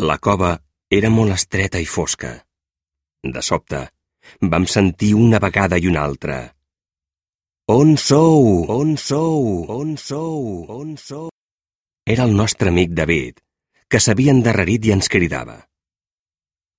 La cova era molt estreta i fosca. De sobte, vam sentir una vegada i una altra. On sou? On sou? On sou? On sou? Era el nostre amic David, que s'havia endarrerit i ens cridava.